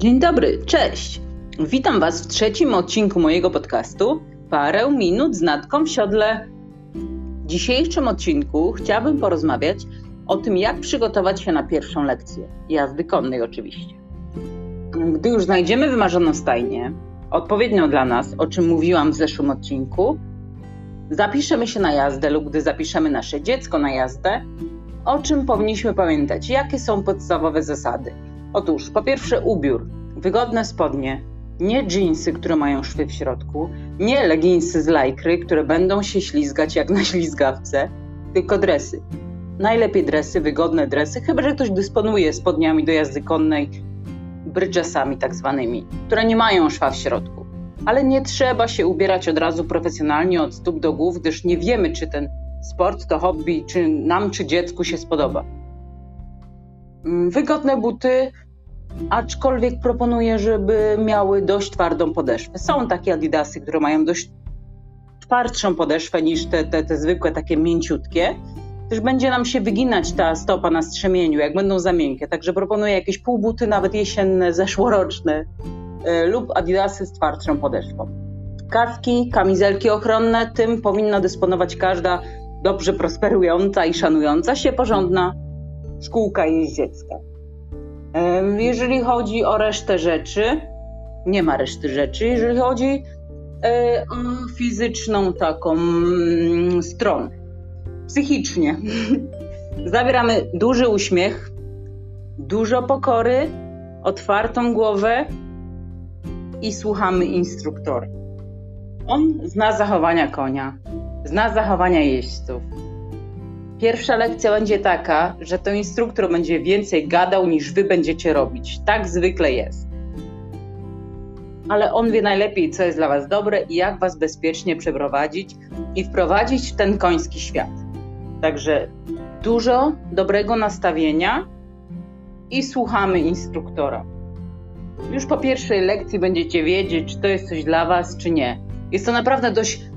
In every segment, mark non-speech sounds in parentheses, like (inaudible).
Dzień dobry, cześć. Witam Was w trzecim odcinku mojego podcastu Parę minut z Natką w siodle. W dzisiejszym odcinku chciałabym porozmawiać o tym, jak przygotować się na pierwszą lekcję jazdy konnej oczywiście. Gdy już znajdziemy wymarzoną stajnię, odpowiednią dla nas, o czym mówiłam w zeszłym odcinku, zapiszemy się na jazdę lub gdy zapiszemy nasze dziecko na jazdę, o czym powinniśmy pamiętać, jakie są podstawowe zasady. Otóż, po pierwsze, ubiór, wygodne spodnie, nie dżinsy, które mają szwy w środku, nie leginsy z lajkry, które będą się ślizgać jak na (laughs) ślizgawce, tylko dresy. Najlepiej dresy, wygodne dresy, chyba że ktoś dysponuje spodniami do jazdy konnej, brydżesami tak zwanymi, które nie mają szwa w środku. Ale nie trzeba się ubierać od razu profesjonalnie od stóp do głów, gdyż nie wiemy, czy ten sport to hobby, czy nam, czy dziecku się spodoba. Mm, wygodne buty, aczkolwiek proponuję, żeby miały dość twardą podeszwę. Są takie adidasy, które mają dość twardszą podeszwę niż te, te, te zwykłe, takie mięciutkie. Też będzie nam się wyginać ta stopa na strzemieniu, jak będą za miękkie. Także proponuję jakieś półbuty, nawet jesienne, zeszłoroczne yy, lub adidasy z twardszą podeszwą. Kaski, kamizelki ochronne, tym powinna dysponować każda dobrze prosperująca i szanująca się porządna szkółka jeździecka. Jeżeli chodzi o resztę rzeczy, nie ma reszty rzeczy. Jeżeli chodzi e, o fizyczną taką mm, stronę, psychicznie, (laughs) zabieramy duży uśmiech, dużo pokory, otwartą głowę i słuchamy instruktora. On zna zachowania konia, zna zachowania jeźdźców Pierwsza lekcja będzie taka, że to instruktor będzie więcej gadał niż wy będziecie robić. Tak zwykle jest. Ale on wie najlepiej, co jest dla was dobre i jak was bezpiecznie przeprowadzić i wprowadzić w ten koński świat. Także dużo dobrego nastawienia i słuchamy instruktora. Już po pierwszej lekcji będziecie wiedzieć, czy to jest coś dla was, czy nie. Jest to naprawdę dość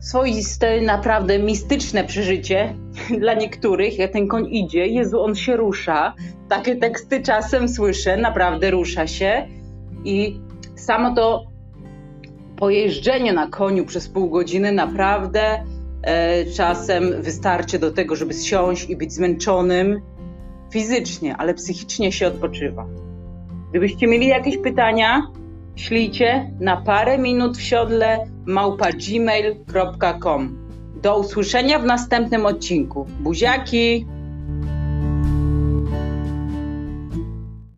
swoiste, naprawdę mistyczne przeżycie (laughs) dla niektórych, jak ten koń idzie, Jezu, on się rusza. Takie teksty czasem słyszę, naprawdę rusza się i samo to pojeżdżenie na koniu przez pół godziny naprawdę e, czasem wystarczy do tego, żeby zsiąść i być zmęczonym fizycznie, ale psychicznie się odpoczywa. Gdybyście mieli jakieś pytania, ślijcie na parę minut w siodle małpa gmail.com. Do usłyszenia w następnym odcinku. Buziaki!